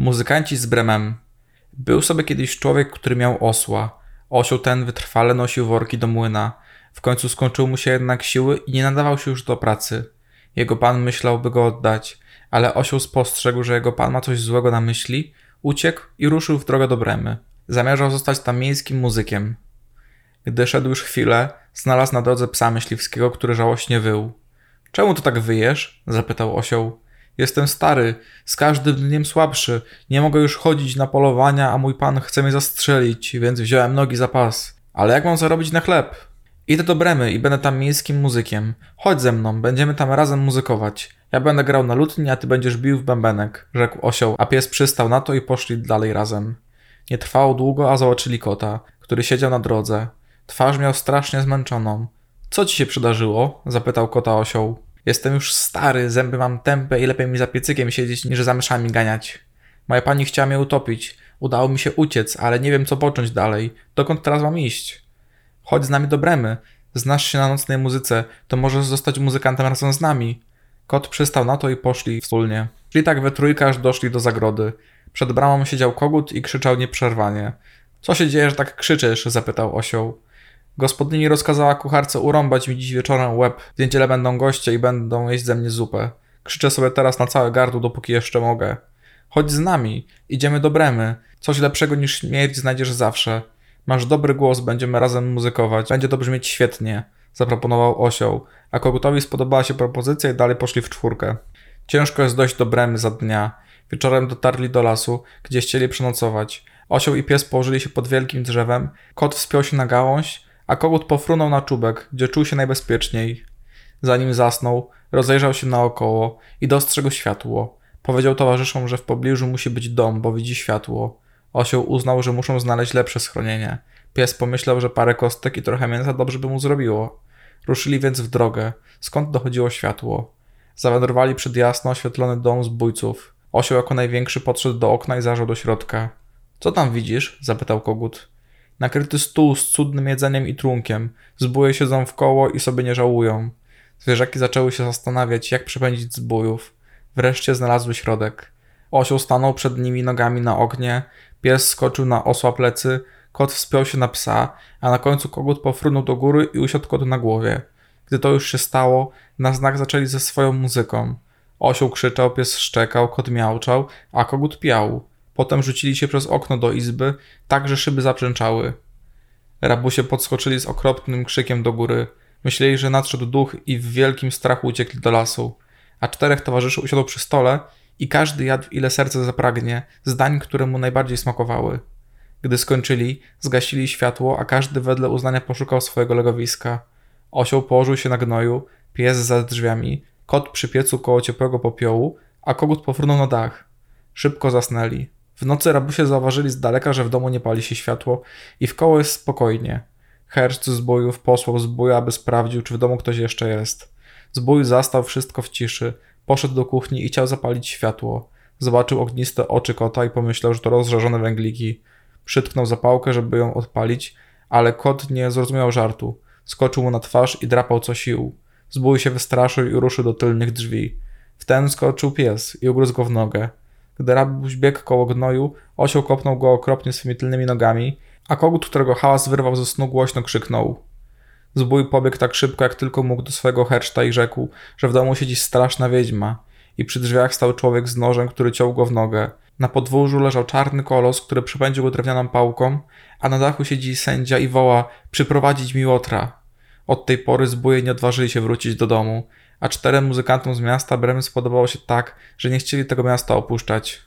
Muzykanci z Bremem. Był sobie kiedyś człowiek, który miał osła. Osioł ten wytrwale nosił worki do młyna. W końcu skończyły mu się jednak siły i nie nadawał się już do pracy. Jego pan myślał, by go oddać, ale osioł spostrzegł, że jego pan ma coś złego na myśli, uciekł i ruszył w drogę do Bremy. Zamierzał zostać tam miejskim muzykiem. Gdy szedł już chwilę, znalazł na drodze psa myśliwskiego, który żałośnie wył. Czemu tu tak wyjesz? zapytał osioł. Jestem stary, z każdym dniem słabszy. Nie mogę już chodzić na polowania, a mój pan chce mnie zastrzelić, więc wziąłem nogi za pas. Ale jak mam zarobić na chleb? Idę do Bremy i będę tam miejskim muzykiem. Chodź ze mną, będziemy tam razem muzykować. Ja będę grał na lutni, a ty będziesz bił w bębenek, rzekł osioł, a pies przystał na to i poszli dalej razem. Nie trwało długo, a zobaczyli kota, który siedział na drodze. Twarz miał strasznie zmęczoną. Co ci się przydarzyło? zapytał kota osioł. Jestem już stary, zęby mam tępe i lepiej mi za piecykiem siedzieć niż za myszami ganiać. Moja pani chciała mnie utopić. Udało mi się uciec, ale nie wiem co począć dalej. Dokąd teraz mam iść? Chodź z nami do Bremy. Znasz się na nocnej muzyce, to możesz zostać muzykantem razem z nami. Kot przystał na to i poszli wspólnie. Szli tak we trójkę, aż doszli do zagrody. Przed bramą siedział kogut i krzyczał nieprzerwanie. Co się dzieje, że tak krzyczysz? zapytał osioł. Gospodyni rozkazała kucharce urąbać mi dziś wieczorem łeb. W niedzielę będą goście i będą jeść ze mnie zupę. Krzyczę sobie teraz na całe gardło, dopóki jeszcze mogę. Chodź z nami, idziemy do Bremy. Coś lepszego niż śmierć znajdziesz zawsze. Masz dobry głos, będziemy razem muzykować. Będzie to brzmieć świetnie, zaproponował osioł, a kogutowi spodobała się propozycja i dalej poszli w czwórkę. Ciężko jest dojść do Bremy za dnia. Wieczorem dotarli do lasu, gdzie chcieli przenocować. Osioł i pies położyli się pod wielkim drzewem, kot wspiął się na gałąź, a kogut pofrunął na czubek, gdzie czuł się najbezpieczniej. Zanim zasnął, rozejrzał się naokoło i dostrzegł światło. Powiedział towarzyszom, że w pobliżu musi być dom, bo widzi światło. Osioł uznał, że muszą znaleźć lepsze schronienie. Pies pomyślał, że parę kostek i trochę mięsa dobrze by mu zrobiło. Ruszyli więc w drogę, skąd dochodziło światło. Zawędrowali przed jasno oświetlony dom zbójców. Osioł jako największy podszedł do okna i zajrzał do środka. Co tam widzisz? zapytał kogut. Nakryty stół z cudnym jedzeniem i trunkiem. Zbóje siedzą w koło i sobie nie żałują. Zwierzaki zaczęły się zastanawiać, jak przepędzić zbójów. Wreszcie znalazły środek. Osioł stanął przed nimi nogami na ognie, pies skoczył na osła plecy, kot wspiął się na psa, a na końcu kogut pofrunął do góry i usiadł kot na głowie. Gdy to już się stało, na znak zaczęli ze swoją muzyką. Osioł krzyczał, pies szczekał, kot miałczał, a kogut piał. Potem rzucili się przez okno do izby, tak że szyby zaprzęczały. Rabusie podskoczyli z okropnym krzykiem do góry. Myśleli, że nadszedł duch i w wielkim strachu uciekli do lasu. A czterech towarzyszy usiadło przy stole i każdy jadł ile serce zapragnie, z które mu najbardziej smakowały. Gdy skończyli, zgasili światło, a każdy wedle uznania poszukał swojego legowiska. Osioł położył się na gnoju, pies za drzwiami, kot przy piecu koło ciepłego popiołu, a kogut pofrunął na dach. Szybko zasnęli. W nocy rabusie zauważyli z daleka, że w domu nie pali się światło i w koło jest spokojnie. Herszc zbójów posłał zbój, aby sprawdził, czy w domu ktoś jeszcze jest. Zbój zastał wszystko w ciszy, poszedł do kuchni i chciał zapalić światło. Zobaczył ogniste oczy kota i pomyślał, że to rozżarzone węgliki. Przytknął zapałkę, żeby ją odpalić, ale kot nie zrozumiał żartu. Skoczył mu na twarz i drapał co sił. Zbój się wystraszył i ruszył do tylnych drzwi. W ten skoczył pies i ugryzł go w nogę. Gdy rabuś biegł koło gnoju, osioł kopnął go okropnie swymi tylnymi nogami, a kogut, którego hałas wyrwał ze snu, głośno krzyknął. Zbój pobiegł tak szybko, jak tylko mógł do swojego herszta i rzekł, że w domu siedzi straszna wiedźma i przy drzwiach stał człowiek z nożem, który ciął go w nogę. Na podwórzu leżał czarny kolos, który przypędził go drewnianą pałką, a na dachu siedzi sędzia i woła przyprowadzić mi łotra. Od tej pory zbóje nie odważyli się wrócić do domu, a czterem muzykantom z miasta Bremy spodobało się tak, że nie chcieli tego miasta opuszczać.